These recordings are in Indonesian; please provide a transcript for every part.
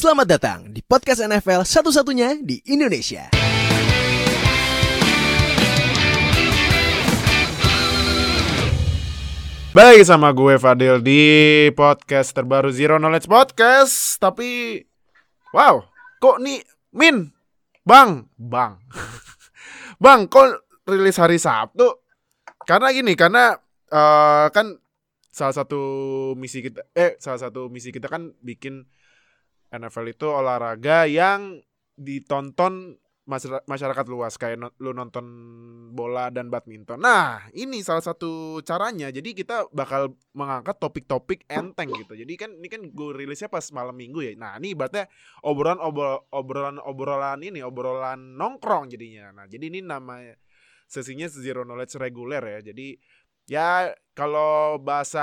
Selamat datang di podcast NFL satu-satunya di Indonesia. Baik sama gue Fadil di podcast terbaru Zero Knowledge Podcast. Tapi Wow Kok nih Min? Bang Bang. Bang kok rilis hari Sabtu? Karena gini Karena uh, Kan Salah satu misi kita Eh salah satu misi kita kan Bikin NFL itu olahraga yang ditonton masyarakat luas kayak lu nonton bola dan badminton. Nah, ini salah satu caranya. Jadi kita bakal mengangkat topik-topik enteng gitu. Jadi kan ini kan gue rilisnya pas malam minggu ya. Nah, ini ibaratnya obrolan obrolan obrolan ini obrolan nongkrong jadinya. Nah, jadi ini nama sesinya zero knowledge reguler ya. Jadi ya kalau bahasa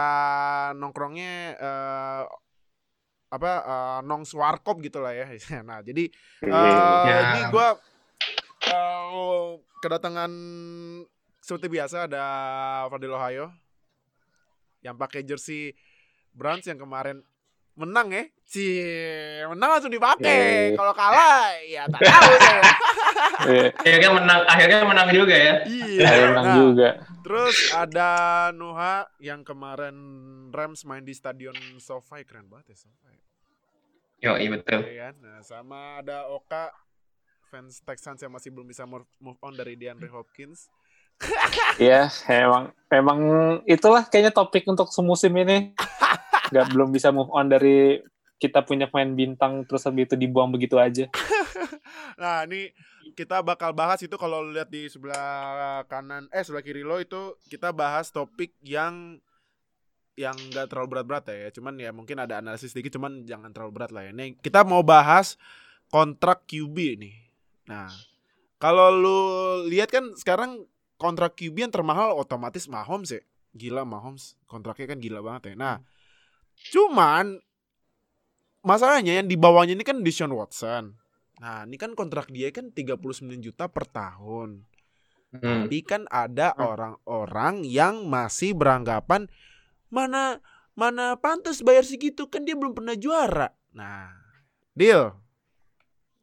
nongkrongnya uh, apa uh, nong swarkop gitu lah ya. nah, jadi uh, ya. ini gue uh, kedatangan seperti biasa ada Fadil Ohio yang pakai jersey Browns yang kemarin menang ya. Si menang langsung dipakai. Yeah. kalau kalah ya tak tahu saya. Yeah. akhirnya menang akhirnya menang juga ya. Iya. Menang nah, juga. terus ada Nuha yang kemarin Rams main di stadion SoFi. Keren banget ya SoFi yo iya betul ya, nah sama ada Oka fans Texans yang masih belum bisa move on dari DeAndre Hopkins. Iya, emang emang itulah kayaknya topik untuk semusim ini. Gak belum bisa move on dari kita punya pemain bintang terus habis itu dibuang begitu aja. nah, ini kita bakal bahas itu kalau lihat di sebelah kanan eh sebelah kiri lo itu kita bahas topik yang yang gak terlalu berat-berat ya. Cuman ya mungkin ada analisis sedikit cuman jangan terlalu berat lah ya. Ini kita mau bahas kontrak QB nih Nah, kalau lu lihat kan sekarang kontrak QB yang termahal otomatis Mahomes ya. Gila Mahomes, kontraknya kan gila banget ya. Nah, cuman masalahnya yang di bawahnya ini kan Deshaun Watson. Nah, ini kan kontrak dia kan 39 juta per tahun. Hmm. Tapi kan ada hmm. orang-orang yang masih beranggapan mana mana pantas bayar segitu kan dia belum pernah juara. Nah, deal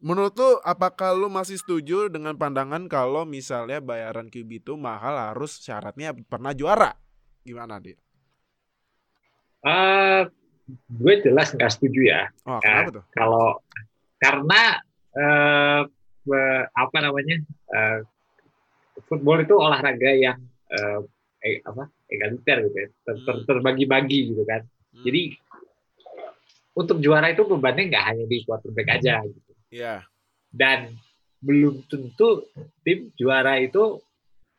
Menurut lu apakah lu masih setuju dengan pandangan kalau misalnya bayaran QB itu mahal harus syaratnya pernah juara? Gimana, dia? Uh, gue jelas nggak setuju ya. Oh, kenapa uh, tuh? Kalau karena uh, apa namanya? Uh, football itu olahraga yang uh, eh, apa? egaliter gitu ya. Ter, ter, hmm. terbagi-bagi gitu kan. Hmm. Jadi untuk juara itu bebannya nggak hanya di quarterback aja gitu. Iya. Dan belum tentu tim juara itu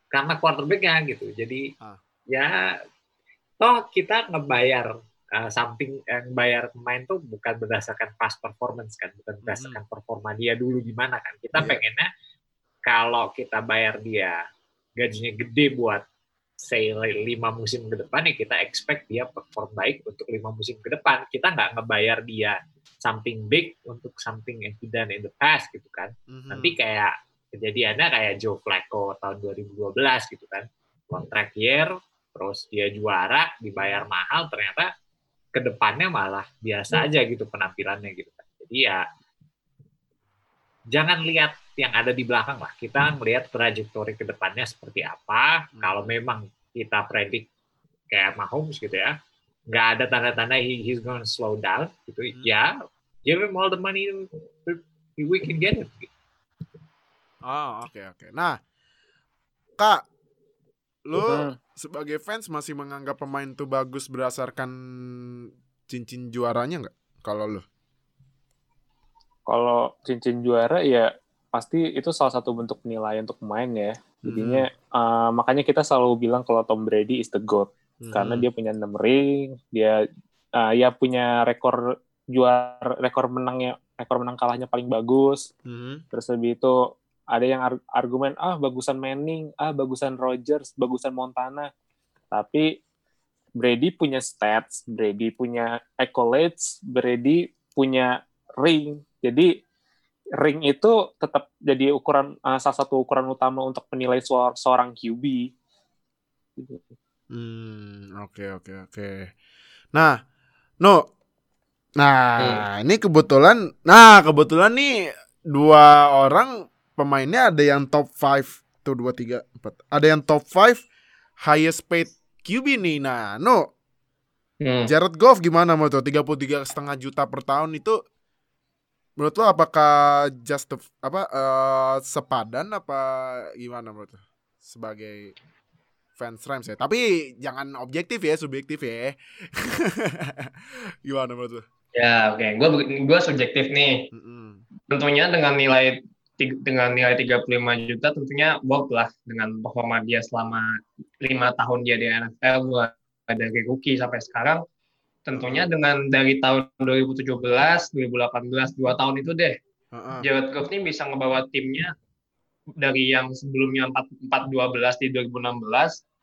karena quarterbacknya gitu. Jadi ah. ya toh kita ngebayar uh, something yang bayar pemain tuh bukan berdasarkan past performance kan, bukan berdasarkan hmm. performa dia dulu gimana kan. Kita yeah. pengennya kalau kita bayar dia gajinya gede buat say lima musim ke depan ya kita expect dia perform baik untuk lima musim ke depan. Kita nggak ngebayar dia something big untuk something yang done in the past gitu kan. Mm-hmm. Nanti kayak kejadiannya kayak Joe Flacco tahun 2012 gitu kan. Kontrak year, terus dia juara, dibayar mahal, ternyata ke depannya malah biasa aja gitu penampilannya gitu kan. Jadi ya jangan lihat yang ada di belakang lah. Kita melihat trajektori ke depannya seperti apa. Hmm. Kalau memang kita predik kayak Mahomes gitu ya, nggak ada tanda-tanda he, he's going to slow down gitu hmm. ya give him all the money we can get it oh oke okay, oke okay. nah kak lu uh. sebagai fans masih menganggap pemain itu bagus berdasarkan cincin juaranya nggak kalau lu kalau cincin juara ya pasti itu salah satu bentuk penilaian untuk pemain ya jadinya hmm. uh, makanya kita selalu bilang kalau Tom Brady is the goat hmm. karena dia punya enam ring, dia uh, ya punya rekor juara rekor menangnya rekor menang kalahnya paling bagus. Hmm. Terus lebih itu ada yang argumen ah bagusan Manning, ah bagusan Rogers, bagusan Montana. Tapi Brady punya stats, Brady punya accolades, Brady punya ring. Jadi ring itu tetap jadi ukuran uh, salah satu ukuran utama untuk menilai seorang QB. Hmm, oke okay, oke okay, oke. Okay. Nah, no Nah, hmm. ini kebetulan nah kebetulan nih dua orang pemainnya ada yang top 5 tuh 2 3 4. Ada yang top 5 highest paid QB nih. Nah, no. Hmm. Jared Goff gimana menurut lo? 33 setengah juta per tahun itu menurut lo apakah just apa uh, sepadan apa gimana menurut lo? Sebagai fans Rams ya? Tapi jangan objektif ya subjektif ya. Gimana menurut lo? Ya oke. Okay. gue gue subjektif nih. Mm -hmm. tentunya dengan nilai dengan nilai 35 juta tentunya worth lah dengan performa dia selama lima tahun dia di NFL dari rookie sampai sekarang tentunya dengan dari tahun 2017, 2018, dua tahun itu deh, uh-uh. Jared Goff ini bisa ngebawa timnya dari yang sebelumnya 4 12 di 2016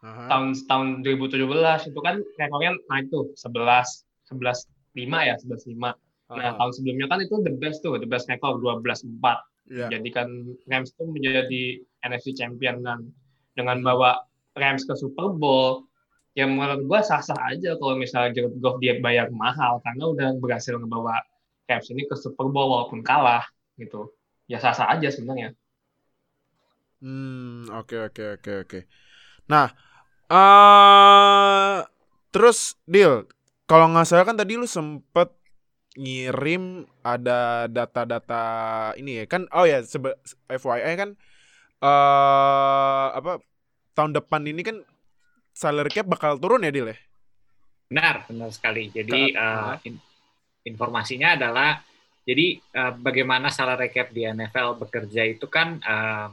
uh-huh. tahun tahun 2017 itu kan rekornya naik tuh 11 11 5 ya 11 5 uh-huh. nah tahun sebelumnya kan itu the best tuh the best rekor 12 4 yeah. jadikan Rams tuh menjadi NFC champion dan dengan bawa Rams ke Super Bowl ya menurut gue sah-sah aja kalau misalnya Jared Goff dia bayar mahal karena udah berhasil ngebawa Cavs ini ke Super Bowl walaupun kalah gitu. Ya sah-sah aja sebenarnya. Hmm oke okay, oke okay, oke okay, oke. Nah uh, terus deal kalau nggak salah kan tadi lu sempet ngirim ada data-data ini ya kan oh ya sebe FYI kan uh, apa tahun depan ini kan salary cap bakal turun ya Dil ya? Benar, benar sekali. Jadi uh, in, informasinya adalah jadi uh, bagaimana salary cap di NFL bekerja itu kan uh,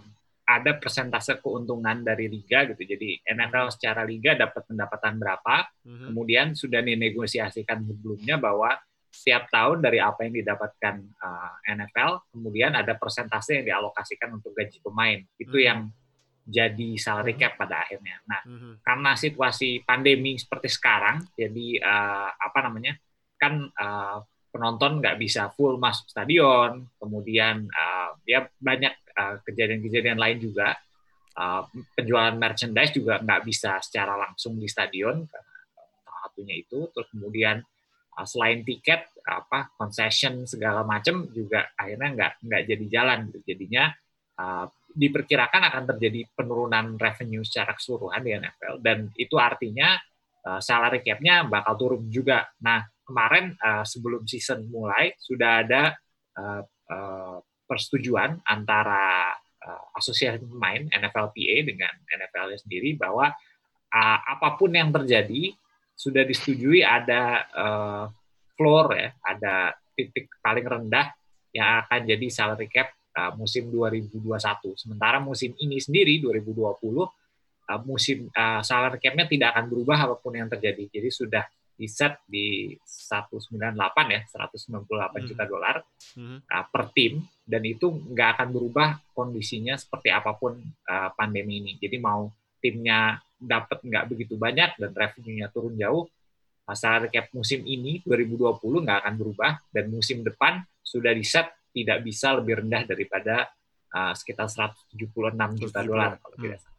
ada persentase keuntungan dari liga gitu. Jadi NFL secara liga dapat pendapatan berapa, mm-hmm. kemudian sudah dinegosiasikan sebelumnya bahwa setiap tahun dari apa yang didapatkan uh, NFL, kemudian ada persentase yang dialokasikan untuk gaji pemain. Itu mm-hmm. yang jadi salary cap pada akhirnya. Nah, mm-hmm. karena situasi pandemi seperti sekarang, jadi uh, apa namanya kan uh, penonton nggak bisa full masuk stadion, kemudian uh, ya banyak kejadian-kejadian uh, lain juga. Uh, penjualan merchandise juga nggak bisa secara langsung di stadion karena salah satunya itu. Terus kemudian uh, selain tiket, apa concession segala macam juga akhirnya nggak nggak jadi jalan. Gitu. Jadinya uh, diperkirakan akan terjadi penurunan revenue secara keseluruhan di NFL dan itu artinya uh, salary cap-nya bakal turun juga. Nah, kemarin uh, sebelum season mulai sudah ada uh, uh, persetujuan antara uh, asosiasi pemain NFLPA dengan NFL sendiri bahwa uh, apa pun yang terjadi sudah disetujui ada uh, floor ya, ada titik paling rendah yang akan jadi salary cap uh, musim 2021. Sementara musim ini sendiri 2020 uh, musim uh, salary cap-nya tidak akan berubah apa pun yang terjadi. Jadi sudah di set di 198 ya, 198 hmm. juta dolar hmm. uh, per tim dan itu nggak akan berubah kondisinya seperti apa pun uh, pandemi ini. Jadi mau timnya dapat nggak begitu banyak dan revenue-nya turun jauh, salary cap musim ini 2020 nggak akan berubah dan musim depan sudah di set tidak bisa lebih rendah daripada uh, sekitar 176 juta dolar kalau tidak salah.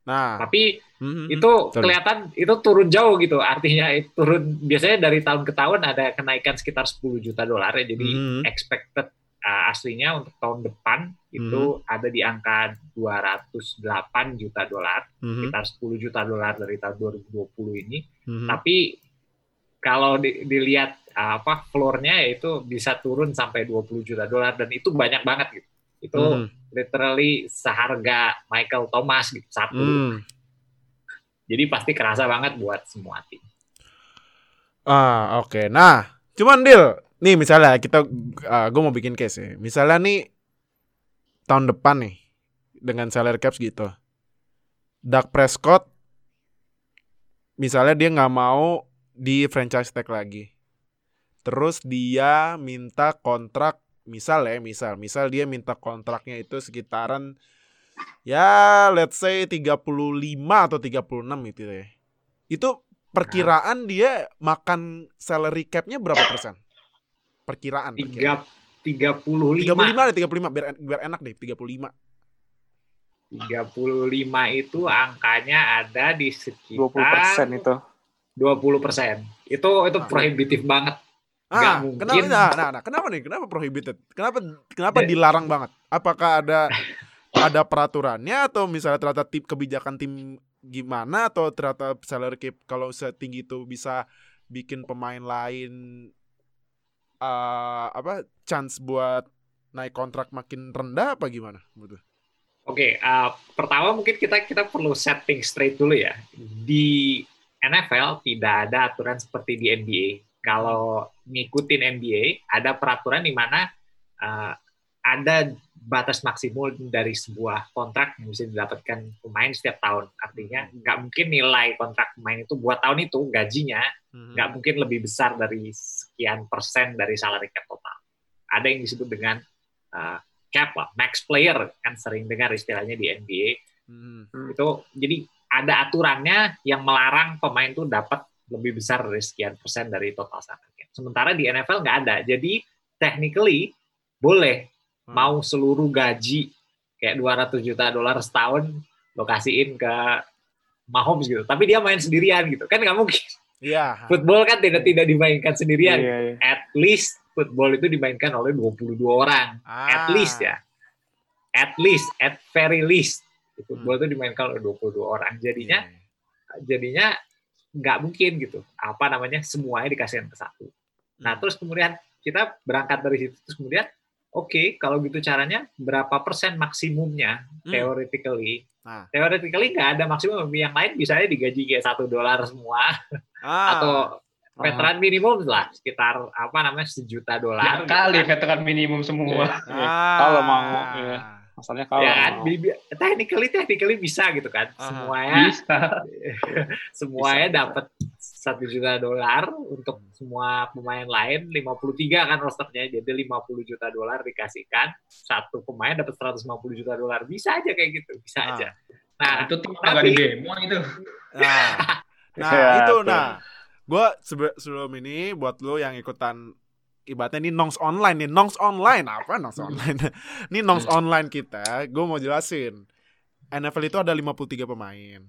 Nah, tapi hmm, itu sorry. kelihatan itu turun jauh gitu. Artinya itu turun biasanya dari tahun ke tahun ada kenaikan sekitar 10 juta dolar ya. Jadi hmm. expected uh, aslinya untuk tahun depan itu hmm. ada di angka 208 juta dolar, hmm. sekitar 10 juta dolar dari tahun 2020 ini. Hmm. Tapi kalau di, dilihat apa floornya itu bisa turun sampai 20 juta dolar dan itu banyak banget gitu. Itu hmm. literally seharga Michael Thomas gitu satu. Hmm. Jadi pasti kerasa banget buat semua tim. Ah, oke. Okay. Nah, cuman deal nih misalnya kita uh, ah, gue mau bikin case ya. Misalnya nih tahun depan nih dengan salary caps gitu. Dak Prescott misalnya dia nggak mau di franchise tag lagi. Terus dia minta kontrak misal ya misal misal dia minta kontraknya itu sekitaran ya let's say 35 atau 36 gitu ya. Itu perkiraan dia makan salary capnya berapa persen? Perkiraan tiga tiga puluh lima. tiga puluh lima tiga puluh lima biar biar enak deh tiga puluh lima. tiga puluh lima itu angkanya ada di sekitar dua puluh persen itu dua puluh persen itu itu prohibitif banget Ah, kenapa nah, nah, nah, kenapa nih? Kenapa prohibited? Kenapa kenapa dilarang banget? Apakah ada ada peraturannya atau misalnya ternyata tip kebijakan tim gimana atau ternyata salary cap kalau setinggi itu bisa bikin pemain lain uh, apa chance buat naik kontrak makin rendah apa gimana Oke, okay, uh, pertama mungkin kita kita perlu setting straight dulu ya. Di NFL tidak ada aturan seperti di NBA kalau ngikutin NBA ada peraturan di mana uh, ada batas maksimum dari sebuah kontrak yang bisa didapatkan pemain setiap tahun. Artinya hmm. nggak mungkin nilai kontrak pemain itu buat tahun itu gajinya hmm. nggak mungkin lebih besar dari sekian persen dari salary cap total. Ada yang disebut dengan uh, cap lah, max player kan sering dengar istilahnya di NBA. Hmm. Itu jadi ada aturannya yang melarang pemain itu dapat lebih besar dari sekian persen dari total salary cap. Sementara di NFL nggak ada. Jadi technically boleh hmm. mau seluruh gaji kayak 200 juta dolar setahun lo kasihin ke Mahomes gitu. Tapi dia main sendirian gitu. Kan nggak mungkin. Iya. Football kan tidak tidak dimainkan sendirian. Yeah, yeah. At least football itu dimainkan oleh 22 orang. Ah. At least ya. At least, at very least. Football hmm. itu dimainkan oleh 22 orang. Jadinya yeah. Iya. jadinya nggak mungkin gitu apa namanya semuanya dikasihkan ke satu nah hmm. terus kemudian kita berangkat dari situ terus kemudian oke okay, kalau gitu caranya berapa persen maksimumnya hmm. theoretically nah. theoretically nggak ada maksimum yang lain bisa aja digaji kayak satu dolar semua ah. atau veteran minimum lah sekitar apa namanya sejuta dolar ya, kali veteran minimum semua ah. kalau mau ya masalahnya kalau ya kan technically technically bisa gitu kan? Uh, semuanya bisa. semuanya dapat satu juta dolar untuk semua pemain lain. 53 kan rosternya jadi 50 juta dolar dikasihkan. Satu pemain dapat 150 juta dolar. Bisa aja kayak gitu bisa uh. aja. Nah itu tim tapi, demo itu. Nah, nah ya, itu nah. Gue sebelum ini buat lo yang ikutan ibaratnya ini nongs online nih nongs online. Apa nongs hmm. online? Ini nongs hmm. online kita gue mau jelasin. NFL itu ada 53 pemain.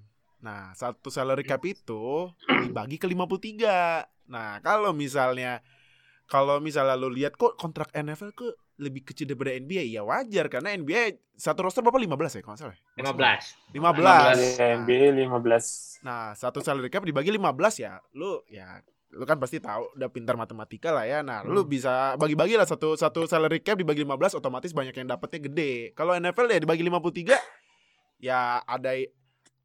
Nah satu salary cap itu dibagi ke 53 nah kalau misalnya kalau misalnya lo lihat kok kontrak NFL ke lebih kecil daripada NBA ya wajar. Karena NBA satu roster berapa? 15 ya kalau salah 15 15 15 NBA 15 nah satu salary cap dibagi 15 ya lo ya lu kan pasti tahu udah pintar matematika lah ya. Nah, hmm. lu bisa bagi-bagi lah satu satu salary cap dibagi 15 otomatis banyak yang dapetnya gede. Kalau NFL ya dibagi 53 ya ada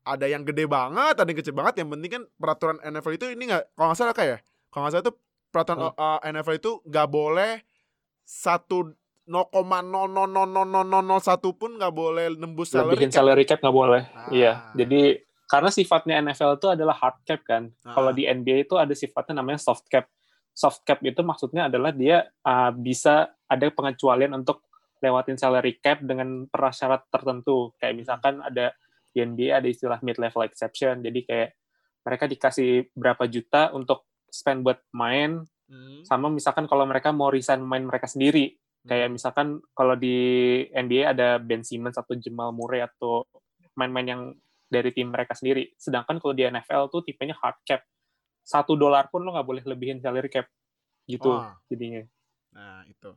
ada yang gede banget, ada yang kecil banget. Yang penting kan peraturan NFL itu ini nggak kalau nggak salah kayak ya? kalau nggak salah itu peraturan hmm. uh, NFL itu nggak boleh satu 0,0000001 pun nggak boleh nembus salary bikin cap. salary cap nggak boleh. Ah. Iya. Jadi karena sifatnya NFL itu adalah hard cap kan. Uh. Kalau di NBA itu ada sifatnya namanya soft cap. Soft cap itu maksudnya adalah dia uh, bisa ada pengecualian untuk lewatin salary cap dengan prasyarat tertentu. Kayak hmm. misalkan ada di NBA ada istilah mid level exception. Jadi kayak mereka dikasih berapa juta untuk spend buat main hmm. sama misalkan kalau mereka mau resign main mereka sendiri. Kayak hmm. misalkan kalau di NBA ada Ben Simmons atau Jamal Murray atau main-main yang dari tim mereka sendiri. Sedangkan kalau di NFL tuh tipenya hard cap. Satu dolar pun lo nggak boleh lebihin salary cap. Gitu oh. jadinya. Nah itu.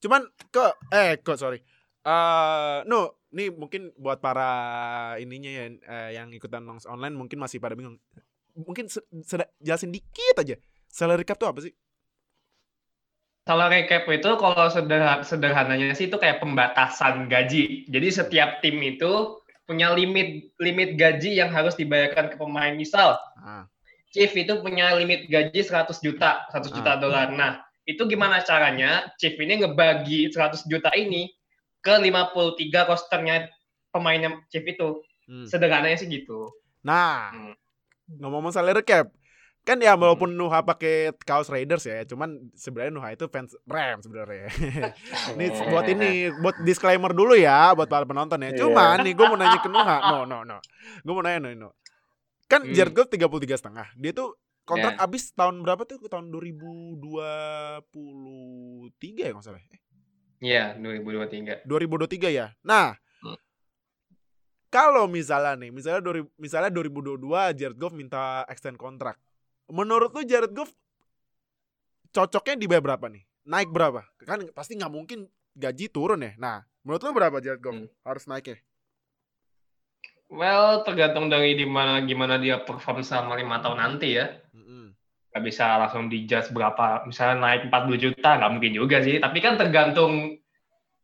Cuman ke eh kok sorry. Uh, no, ini mungkin buat para ininya ya, uh, yang ikutan nongs online mungkin masih pada bingung. Mungkin jelasin dikit aja. Salary cap tuh apa sih? Salary cap itu kalau sederhananya sih itu kayak pembatasan gaji. Jadi setiap tim itu punya limit limit gaji yang harus dibayarkan ke pemain. Misal, ah. Chief itu punya limit gaji 100 juta, 100 juta ah. dolar. Nah, itu gimana caranya Chief ini ngebagi 100 juta ini ke 53 rosternya pemainnya Chief itu. Hmm. Sederhananya sih gitu. Nah, hmm. ngomong-ngomong salary cap, kan ya walaupun Nuha pakai kaos Raiders ya, cuman sebenarnya Nuha itu fans Ram sebenarnya. ini buat ini buat disclaimer dulu ya buat para penonton ya. Iya. Cuman nih gue mau nanya ke Nuha, no no no, gue mau nanya no, no. Kan hmm. Jared Goff tiga puluh tiga setengah, dia tuh kontrak yeah. abis tahun berapa tuh? Tahun 2023 ya nggak salah. Iya, yeah, 2023. 2023 ya. Nah, hmm. kalau misalnya nih, misalnya misalnya 2022 Jared Goff minta extend kontrak menurut lu Jared Goff cocoknya di berapa nih? Naik berapa? Kan pasti nggak mungkin gaji turun ya. Nah, menurut lo berapa Jared Goff hmm. harus naik ya? Well, tergantung dari di mana gimana dia perform selama lima tahun nanti ya. Mm-hmm. Gak bisa langsung dijudge berapa, misalnya naik 40 juta, nggak mungkin juga sih. Tapi kan tergantung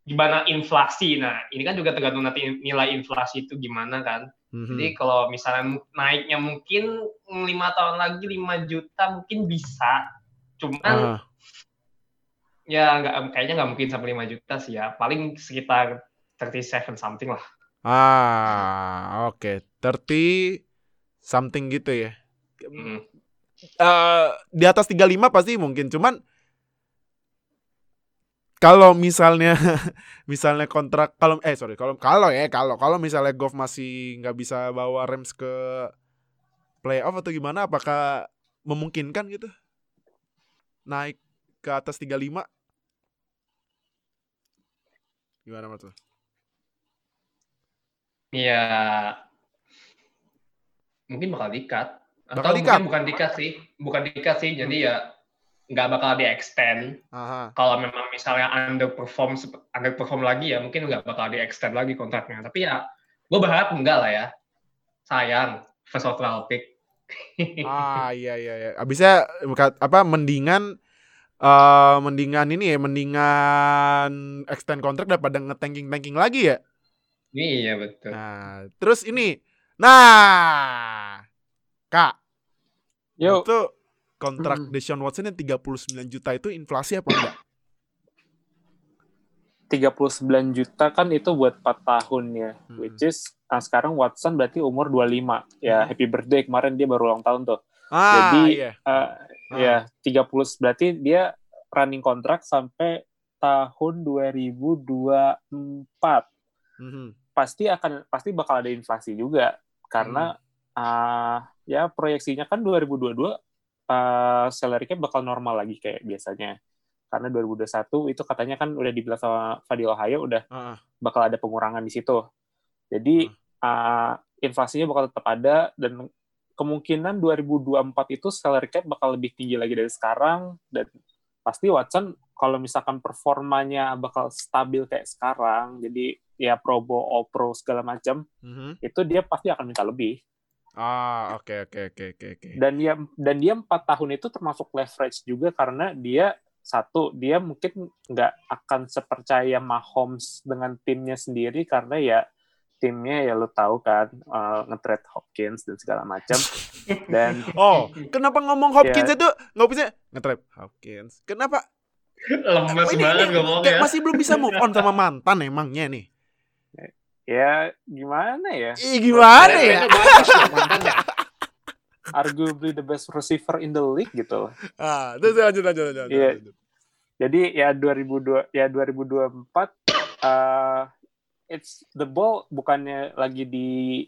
gimana inflasi. Nah, ini kan juga tergantung nanti nilai inflasi itu gimana kan. Mm-hmm. Jadi kalau misalnya naiknya mungkin lima tahun lagi 5 juta mungkin bisa. Cuman uh. ya nggak kayaknya nggak mungkin sampai 5 juta sih ya. Paling sekitar 37 something lah. Ah, oke. Okay. 30 something gitu ya. Mm. Uh, di atas 35 pasti mungkin, cuman kalau misalnya misalnya kontrak kalau eh sorry kalau kalau ya kalau kalau misalnya Golf masih nggak bisa bawa Rams ke playoff atau gimana apakah memungkinkan gitu naik ke atas 35 gimana menurut Iya. Mungkin bakal dikat. Atau bakal dikat? bukan dikat sih. Bukan dikat sih. Jadi ya nggak bakal di extend. Kalau memang misalnya underperform underperform lagi ya mungkin nggak bakal di extend lagi kontraknya. Tapi ya gue berharap enggak lah ya. Sayang first overall pick. ah iya iya iya. Abisnya apa mendingan uh, mendingan ini ya mendingan extend kontrak daripada ngetanking tanking lagi ya. Iya betul. Nah, terus ini. Nah. Kak. Yo. Itu kontrak hmm. Deshaun Watson yang 39 juta itu inflasi apa enggak? 39 juta kan itu buat 4 tahun ya. Hmm. Which is nah sekarang Watson berarti umur 25. Ya, hmm. happy birthday kemarin dia baru ulang tahun tuh. Ah, Jadi iya. uh, ah. ya 30 berarti dia running kontrak sampai tahun 2024. Hmm pasti akan pasti bakal ada inflasi juga karena hmm. uh, ya proyeksinya kan 2022 uh, salary cap bakal normal lagi kayak biasanya karena 2021 itu katanya kan udah dibilang sama Fadil Ohio udah uh. bakal ada pengurangan di situ jadi uh. Uh, inflasinya bakal tetap ada dan kemungkinan 2024 itu salary cap bakal lebih tinggi lagi dari sekarang dan pasti Watson kalau misalkan performanya bakal stabil kayak sekarang jadi ya Probo, Opro segala macam, mm-hmm. itu dia pasti akan minta lebih. Ah, oke okay, oke okay, oke okay, oke oke. Dan dia dan dia empat tahun itu termasuk leverage juga karena dia satu dia mungkin nggak akan sepercaya Mahomes dengan timnya sendiri karena ya timnya ya lo tahu kan uh, nge-trade Hopkins dan segala macam. Dan oh kenapa ngomong Hopkins ya, itu? Nggak bisa nge-trade Hopkins. Kenapa? Lemes banget ngomongnya. masih belum bisa move on sama mantan emangnya nih ya gimana ya? Ih, gimana ya? Arguably the best receiver in the league gitu. Ah, terus lanjut lanjut lanjut. Iya. Jadi ya 2002 ya 2024 uh, it's the ball bukannya lagi di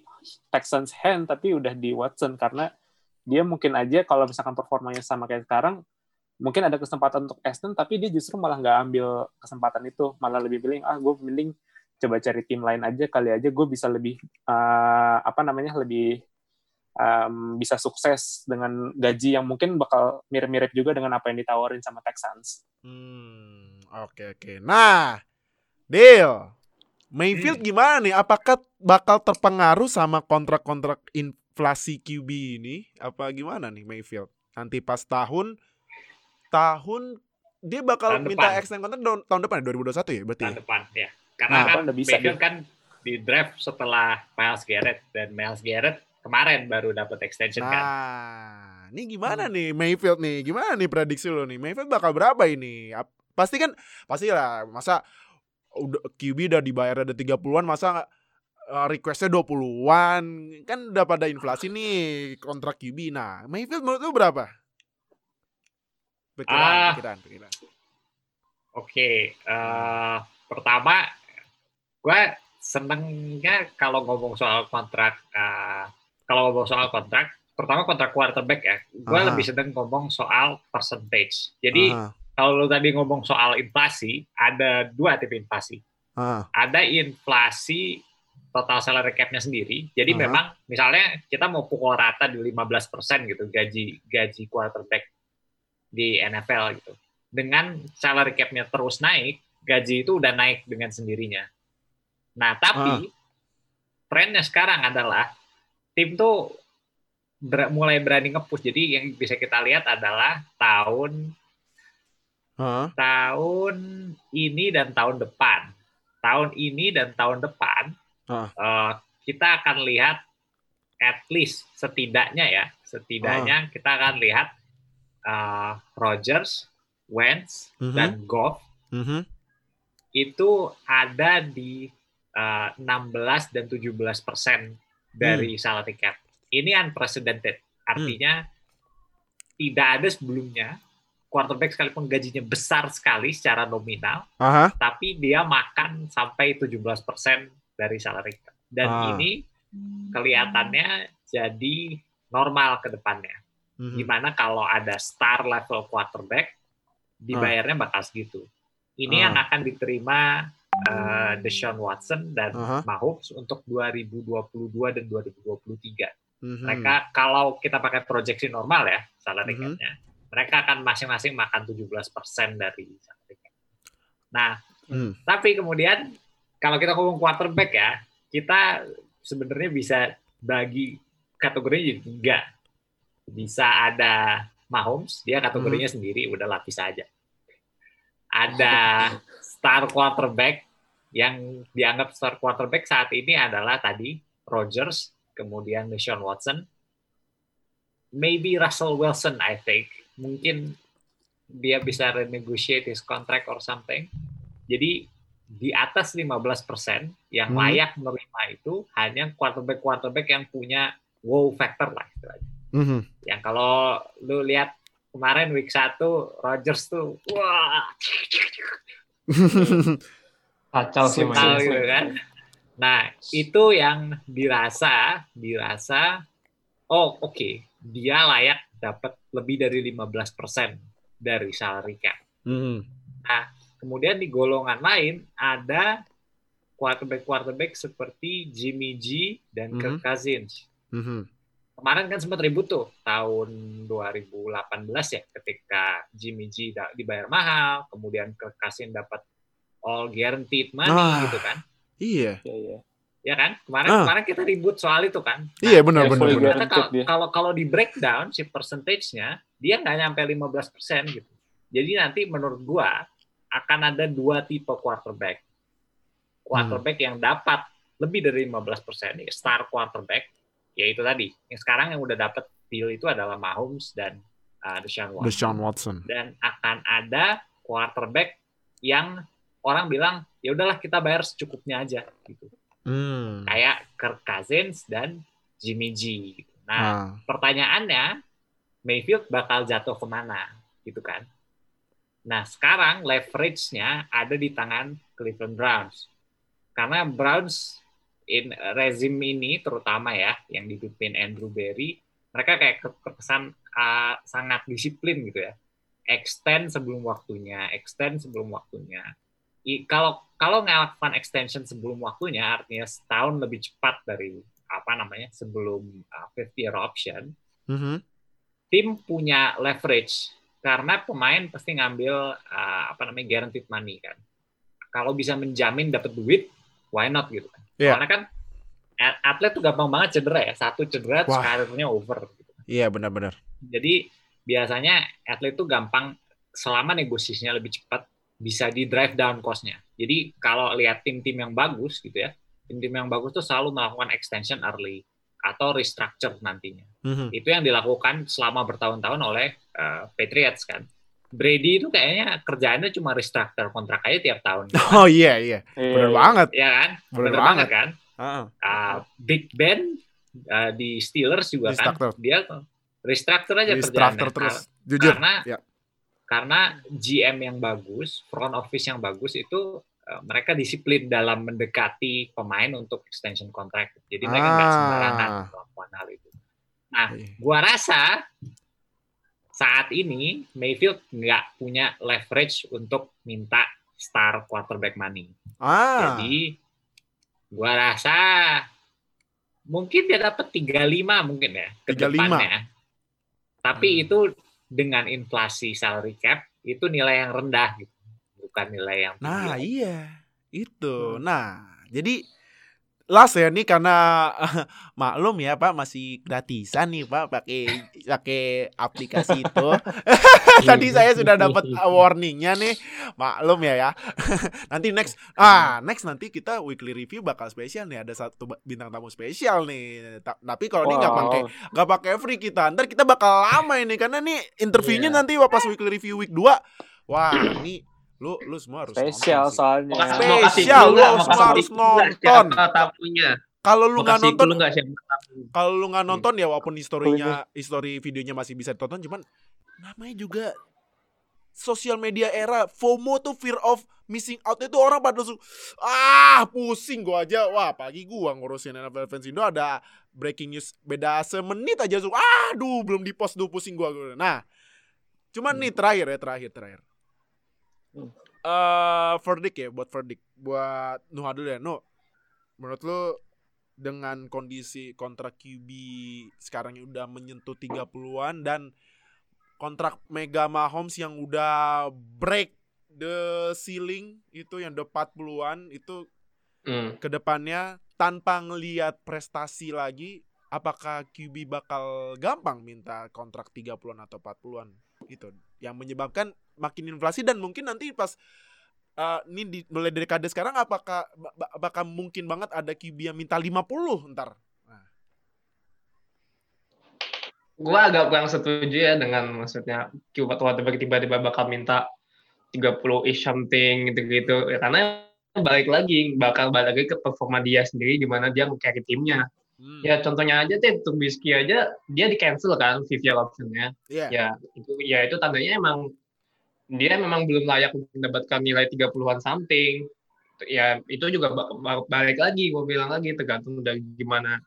Texans hand tapi udah di Watson karena dia mungkin aja kalau misalkan performanya sama kayak sekarang mungkin ada kesempatan untuk Aston tapi dia justru malah nggak ambil kesempatan itu malah lebih pilih ah gue mending coba cari tim lain aja kali aja gue bisa lebih uh, apa namanya lebih um, bisa sukses dengan gaji yang mungkin bakal mirip-mirip juga dengan apa yang ditawarin sama Texans. Hmm, oke okay, oke. Okay. Nah, deal. Mayfield hmm. gimana nih? Apakah bakal terpengaruh sama kontrak-kontrak inflasi QB ini? Apa gimana nih Mayfield? Nanti pas tahun tahun dia bakal tahun minta extend kontrak tahun depan 2021 ya berarti? Tahun depan ya. Karena nah, kan udah bisa Mayfield kan di draft setelah Miles Garrett dan Miles Garrett kemarin baru dapat extension nah, kan. Nah, ini gimana hmm. nih Mayfield nih? Gimana nih prediksi lo nih? Mayfield bakal berapa ini? Pasti kan pasti lah masa udah QB udah dibayar ada 30-an masa uh, requestnya 20-an kan udah pada inflasi nih kontrak QB. Nah, Mayfield menurut lo berapa? Pikiran, ah, pikiran, pikiran. Oke, okay. uh, eh, pertama gue senengnya kalau ngomong soal kontrak uh, kalau ngomong soal kontrak pertama kontrak quarterback ya gue lebih seneng ngomong soal percentage jadi Aha. kalau lo tadi ngomong soal inflasi ada dua tipe inflasi Aha. ada inflasi total salary cap-nya sendiri jadi Aha. memang misalnya kita mau pukul rata di 15% gitu gaji gaji quarterback di NFL gitu. Dengan salary cap-nya terus naik, gaji itu udah naik dengan sendirinya. Nah, tapi ah. trennya sekarang adalah tim tuh ber mulai berani ngepush. Jadi yang bisa kita lihat adalah tahun huh? tahun ini dan tahun depan. Tahun ini dan tahun depan huh? uh, kita akan lihat at least setidaknya ya, setidaknya huh? kita akan lihat uh, Rogers, Wentz, uh mhm. -huh. dan Goff uh mhm. -huh. itu ada di uh, 16 dan 17 persen dari hmm. salary cap. Ini unprecedented. Artinya hmm. tidak ada sebelumnya quarterback sekalipun gajinya besar sekali secara nominal, Aha. tapi dia makan sampai 17% dari salary cap. Dan ah. ini kelihatannya jadi normal ke depannya. Mm-hmm. Di mana kalau ada star level quarterback, dibayarnya ah. bakal segitu. Ini ah. yang akan diterima uh, Deshaun Watson dan uh-huh. Mahomes untuk 2022 dan 2023. Mm-hmm. Mereka kalau kita pakai proyeksi normal ya salary mm-hmm. cap-nya, mereka akan masing-masing makan 17% dari salary cap. Nah, mm. tapi kemudian kalau kita ngomong quarterback ya, kita sebenarnya bisa bagi kategorinya jadi tiga. Bisa ada Mahomes, dia kategorinya mm. sendiri, udah lapis aja. Ada star quarterback yang dianggap star quarterback saat ini adalah tadi Rodgers, kemudian Deshaun Watson, maybe Russell Wilson, I think. Mungkin dia bisa renegotiate his contract or something. Jadi di atas 15% yang hmm. layak menerima itu hanya quarterback-quarterback yang punya wow factor lah istilahnya. Mm-hmm. Yang kalau lu lihat kemarin week 1 Rodgers tuh wah kacau sih gitu kan Nah, itu yang dirasa, dirasa, oh oke, okay, dia layak dapat lebih dari 15% dari salary cap. Mm. Nah, kemudian di golongan lain ada quarterback-quarterback seperti Jimmy G dan mm-hmm. Kirk Cousins. Mm-hmm. Kemarin kan sempat ribut tuh tahun 2018 ya ketika Jimmy G dibayar mahal, kemudian Kirk Cousins dapat all guaranteed money ah. gitu kan. Iya. Iya, iya. Ya kan? Kemarin ah. kemarin kita ribut soal itu kan. Nah, iya benar ya, benar. benar. Kalau kalau di breakdown si percentage-nya dia nggak nyampe 15% gitu. Jadi nanti menurut gua akan ada dua tipe quarterback. Quarterback hmm. yang dapat lebih dari 15% ya, star quarterback yaitu tadi. Yang sekarang yang udah dapat deal itu adalah Mahomes dan uh, Deshaun Watson. Deshaun Watson. Dan akan ada quarterback yang orang bilang ya udahlah kita bayar secukupnya aja gitu. Hmm. Kayak Kirk Cousins dan Jimmy G. Gitu. Nah, ah. pertanyaannya Mayfield bakal jatuh ke mana gitu kan? Nah, sekarang leverage-nya ada di tangan Cleveland Browns. Karena Browns in rezim ini terutama ya yang dipimpin Andrew Berry, mereka kayak kesan uh, sangat disiplin gitu ya. Extend sebelum waktunya, extend sebelum waktunya kalau kalau ngelakukan extension sebelum waktunya artinya setahun lebih cepat dari apa namanya sebelum uh, fifth year option mm-hmm. tim punya leverage karena pemain pasti ngambil uh, apa namanya guaranteed money kan kalau bisa menjamin dapat duit why not gitu kan yeah. karena kan atlet tuh gampang banget cedera ya satu cedera terus karirnya over gitu. iya yeah, benar-benar jadi biasanya atlet tuh gampang selama negosiasinya lebih cepat bisa di drive down cost-nya. Jadi kalau lihat tim-tim yang bagus gitu ya, tim-tim yang bagus tuh selalu melakukan extension early atau restructure nantinya. Mm-hmm. Itu yang dilakukan selama bertahun-tahun oleh uh, Patriots kan. Brady itu kayaknya kerjaannya cuma restructure kontrak aja tiap tahun. Gitu. Oh iya iya, benar banget. Iya kan, benar banget kan. Uh-huh. Uh, Big Ben uh, di Steelers juga kan, dia restructure aja restructure kerjaannya. terus. Jujur. Karena ya karena GM yang bagus, front office yang bagus itu uh, mereka disiplin dalam mendekati pemain untuk extension contract. Jadi mereka nggak ah. sembarangan melakukan hal itu. Nah, iya. gua rasa saat ini Mayfield nggak punya leverage untuk minta star quarterback money. Ah. Jadi gua rasa mungkin dia dapat 35 mungkin ya ke 35. depannya. Tapi hmm. itu dengan inflasi salary cap itu nilai yang rendah gitu bukan nilai yang tinggi. Nah, iya. Itu. Nah, jadi last ya nih karena maklum ya Pak masih gratisan nih Pak pakai pakai aplikasi itu. Tadi saya sudah dapat warningnya nih. Maklum ya ya. nanti next ah next nanti kita weekly review bakal spesial nih ada satu bintang tamu spesial nih. Ta tapi kalau wow. ini nggak pakai nggak pakai free kita. Ntar kita bakal lama ini karena nih interviewnya yeah. nanti pas weekly review week 2. Wah, ini lu lu semua harus spesial soalnya. Spesial lu semua harus nonton. kalau lu nggak nonton kalau lu nggak nonton ya walaupun historinya histori videonya masih bisa ditonton cuman namanya juga sosial media era FOMO tuh fear of missing out itu orang pada su ah pusing gua aja. Wah pagi gua ngurusin NFL fans Indo ada breaking news beda semenit aja su aduh belum di post tuh pusing gua. Nah cuman nih terakhir ya terakhir terakhir uh, verdict ya buat verdict. Buat Nuha dulu ya. Nuh menurut lu dengan kondisi kontrak QB sekarang yang udah menyentuh 30-an dan kontrak Mega Mahomes yang udah break the ceiling itu yang udah 40-an itu mm. ke depannya tanpa ngelihat prestasi lagi apakah QB bakal gampang minta kontrak 30-an atau 40-an gitu. Yang menyebabkan makin inflasi dan mungkin nanti pas uh, ini di, mulai dari kade sekarang apakah bakal mungkin banget ada QB yang minta 50 ntar? Nah. gua agak kurang setuju ya dengan maksudnya QB tiba-tiba bakal minta 30 ish something gitu-gitu. Ya karena balik lagi bakal balik lagi ke performa dia sendiri gimana dia carry timnya Hmm. Ya contohnya aja deh Trubisky aja dia di cancel kan year optionnya. Yeah. Ya itu ya itu tandanya emang dia memang belum layak mendapatkan nilai 30-an something. Ya itu juga balik lagi gue bilang lagi tergantung dari gimana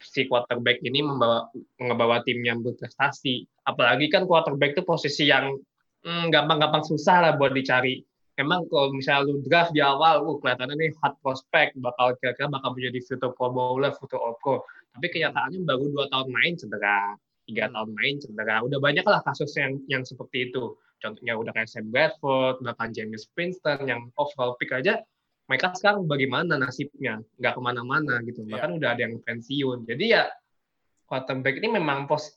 si quarterback ini membawa ngebawa tim yang berprestasi. Apalagi kan quarterback itu posisi yang hmm, gampang-gampang hmm, susah lah buat dicari emang kalau misalnya lu draft di awal, uh, kelihatannya nih hot prospect, bakal kira-kira bakal menjadi future pro bowler, future all pro. Tapi kenyataannya baru dua tahun main cedera, tiga tahun main cedera. Udah banyak lah kasus yang yang seperti itu. Contohnya udah kayak Sam Bradford, bahkan James Winston yang overall pick aja, mereka sekarang bagaimana nasibnya? Nggak ke mana-mana gitu. Yeah. Bahkan udah ada yang pensiun. Jadi ya quarterback ini memang pos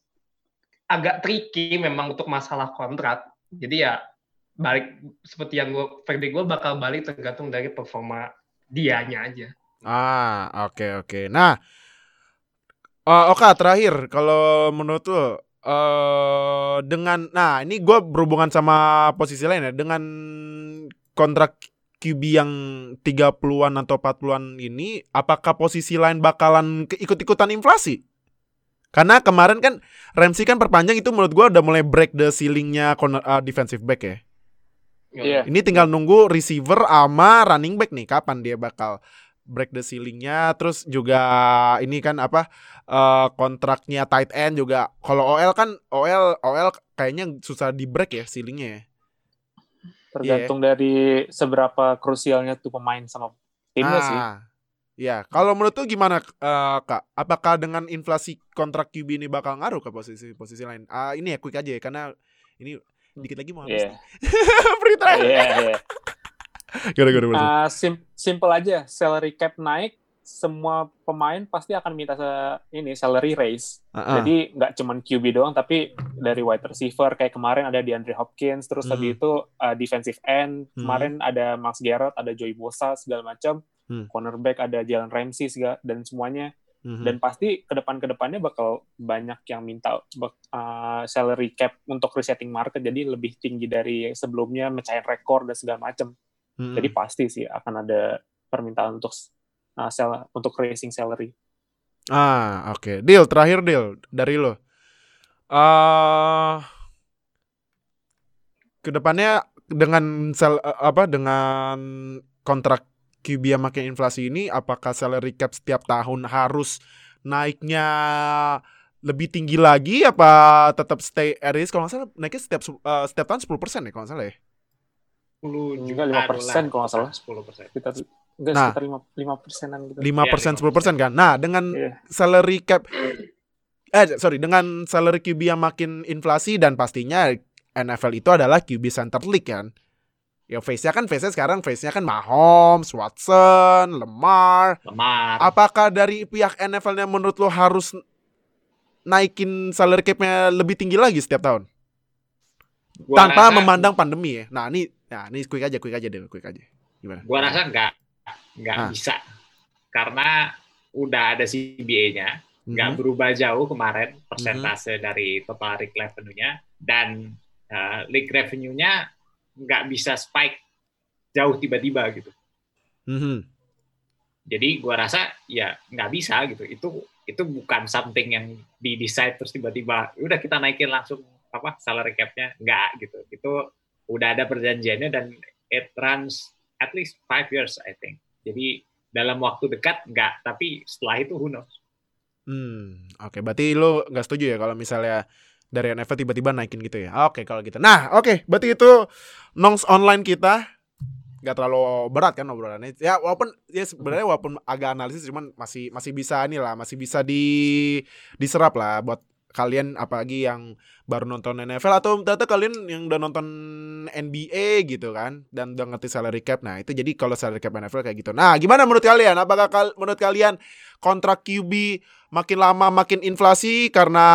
agak tricky memang untuk masalah kontrak. Jadi ya balik seperti yang gue verdict gue bakal balik tergantung dari performa dianya aja. Ah, oke okay, oke. Okay. Nah, uh, oke okay, terakhir kalau menurut lo uh, dengan nah ini gue berhubungan sama posisi lain ya dengan kontrak QB yang 30-an atau 40-an ini apakah posisi lain bakalan ikut-ikutan inflasi? Karena kemarin kan Ramsey kan perpanjang itu menurut gue udah mulai break the ceilingnya uh, defensive back ya. Yeah. Ini tinggal nunggu receiver ama running back nih kapan dia bakal break the ceilingnya. Terus juga ini kan apa uh, kontraknya tight end juga. Kalau OL kan OL OL kayaknya susah di break ya ceilingnya ya. Tergantung yeah. dari seberapa krusialnya tuh pemain sama timnya ah, sih. ya kalau menurut tuh gimana uh, kak? Apakah dengan inflasi kontrak QB ini bakal ngaruh ke posisi posisi lain? Uh, ini ya quick aja ya karena ini dikit lagi mau habis. Yeah. Free trial. Yeah, yeah. gimana, gimana, uh, sim simple aja, salary cap naik, semua pemain pasti akan minta se ini salary raise. Uh -uh. Jadi nggak cuman QB doang, tapi dari wide receiver kayak kemarin ada di Andre Hopkins, terus tadi itu uh, defensive end, hmm. kemarin ada Max Garrett, ada Joey Bosa segala macam, hmm. cornerback ada Jalen Ramsey segala, dan semuanya hmm Dan pasti ke depan ke depannya bakal banyak yang minta uh, salary cap untuk resetting market jadi lebih tinggi dari sebelumnya mecahin rekor dan segala macam. Mm-hmm. Jadi pasti sih akan ada permintaan untuk uh, sel untuk raising salary. Ah, oke. Okay. Deal terakhir deal dari lo. Uh, ke depannya dengan sel uh, apa dengan kontrak QB yang makin inflasi ini apakah salary cap setiap tahun harus naiknya lebih tinggi lagi apa tetap stay at risk? Kalau nggak salah naiknya setiap uh, setiap tahun 10 persen ya kalau nggak salah ya? 10 juga lima persen kalau nggak salah. 10 persen. Kita enggak nah, sekitar lima persenan gitu. lima persen sepuluh persen kan? Nah dengan yeah. salary cap eh sorry dengan salary QB yang makin inflasi dan pastinya NFL itu adalah QB center league kan. Ya face-nya kan face-nya sekarang face-nya kan Mahomes, Watson, Lemar. Lemar. Apakah dari pihak NFL-nya menurut lo harus naikin salary cap-nya lebih tinggi lagi setiap tahun? Gua Tanpa rasa- memandang pandemi ya. Nah, ini nah ini quick aja, quick aja deh, quick aja. Gimana? Gua rasa nggak nggak Ah. bisa karena udah ada CBA-nya, nggak Mhm. berubah jauh kemarin Mm-hmm. persentase dari total league revenue-nya dan uh, league revenue-nya nggak bisa spike jauh tiba-tiba gitu. Mhm. Jadi gua rasa ya nggak bisa gitu. Itu itu bukan something yang di decide terus tiba-tiba udah kita naikin langsung apa salary cap-nya nggak gitu. Itu udah ada perjanjiannya dan it runs at least five years I think. Jadi dalam waktu dekat nggak, tapi setelah itu who knows. Hmm, oke. Berarti lo nggak setuju ya kalau misalnya dari NFL tiba-tiba naikin gitu ya? Oke, kalau gitu. Nah, oke. Berarti itu nongs online kita nggak terlalu berat kan obrolannya. Ya walaupun ya sebenarnya walaupun agak analisis cuman masih masih bisa nih lah, masih bisa di diserap lah buat kalian apalagi yang baru nonton NFL atau ternyata kalian yang udah nonton NBA gitu kan dan udah ngerti salary cap. Nah, itu jadi kalau salary cap NFL kayak gitu. Nah, gimana menurut kalian? Apakah kal- menurut kalian kontrak QB makin lama makin inflasi karena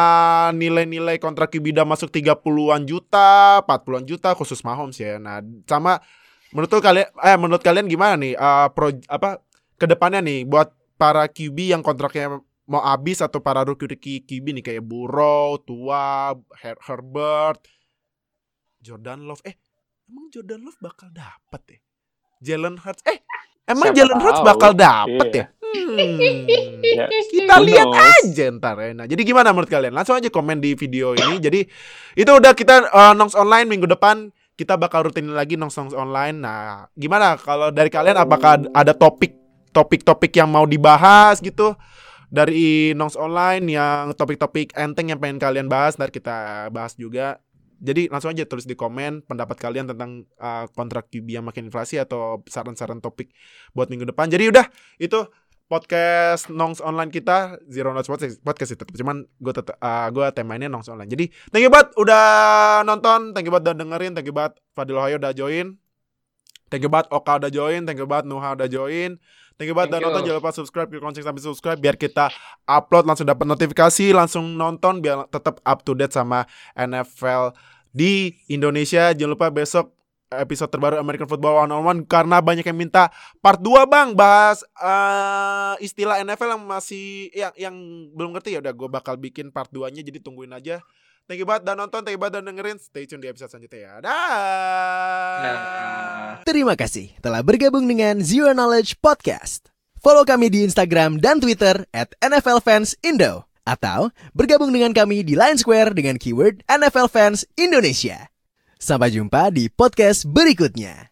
nilai-nilai kontrak QB udah masuk 30-an juta, 40-an juta khusus Mahomes ya. Nah, sama menurut kalian eh menurut kalian gimana nih eh, pro apa ke depannya nih buat para QB yang kontraknya mau habis atau para rookie QB nih kayak Burrow, Tua, Her- Herbert, Jordan Love. Eh, emang Jordan Love bakal dapet ya? Jalen Hurts. Eh, emang Siapa Jalen Hurts bakal dapet Iya. ya? Hmm. Ya, Kita lihat aja ntar ya. Nah, jadi gimana menurut kalian? Langsung aja komen di video ini. Jadi itu udah kita uh, nongs online minggu depan kita bakal rutin lagi nongs nongs online. Nah, gimana kalau dari kalian apakah ada topik topik-topik yang mau dibahas gitu dari nongs online yang topik-topik enteng yang pengen kalian bahas ntar kita bahas juga. Jadi langsung aja tulis di komen pendapat kalian tentang uh, kontrak QB yang makin inflasi atau saran-saran topik buat minggu depan. Jadi udah itu podcast nongs online kita Zero Notes Podcast, podcast itu cuman gue tetap gue temainnya nongs online jadi thank you banget udah nonton thank you banget udah dengerin thank you banget Fadil Hoyo udah join thank you banget Oka udah join thank you banget Nuha udah join thank you banget udah you. nonton jangan lupa subscribe klik lonceng sampai subscribe biar kita upload langsung dapat notifikasi langsung nonton biar tetap up to date sama NFL di Indonesia. Jangan lupa besok episode terbaru American Football One on One karena banyak yang minta part 2 bang. Bahas eh, istilah NFL yang masih yang yang belum ngerti. Ya udah gue bakal bikin part 2 nya jadi tungguin aja thank you banget udah nonton thank you banget udah dengerin stay tune di episode selanjutnya ya dah Nah. Terima kasih telah bergabung dengan Zero Knowledge Podcast. Follow kami di Instagram dan Twitter at NFL Fans Indo. Atau bergabung dengan kami di Line Square dengan keyword NFL Fans Indonesia. Sampai jumpa di podcast berikutnya.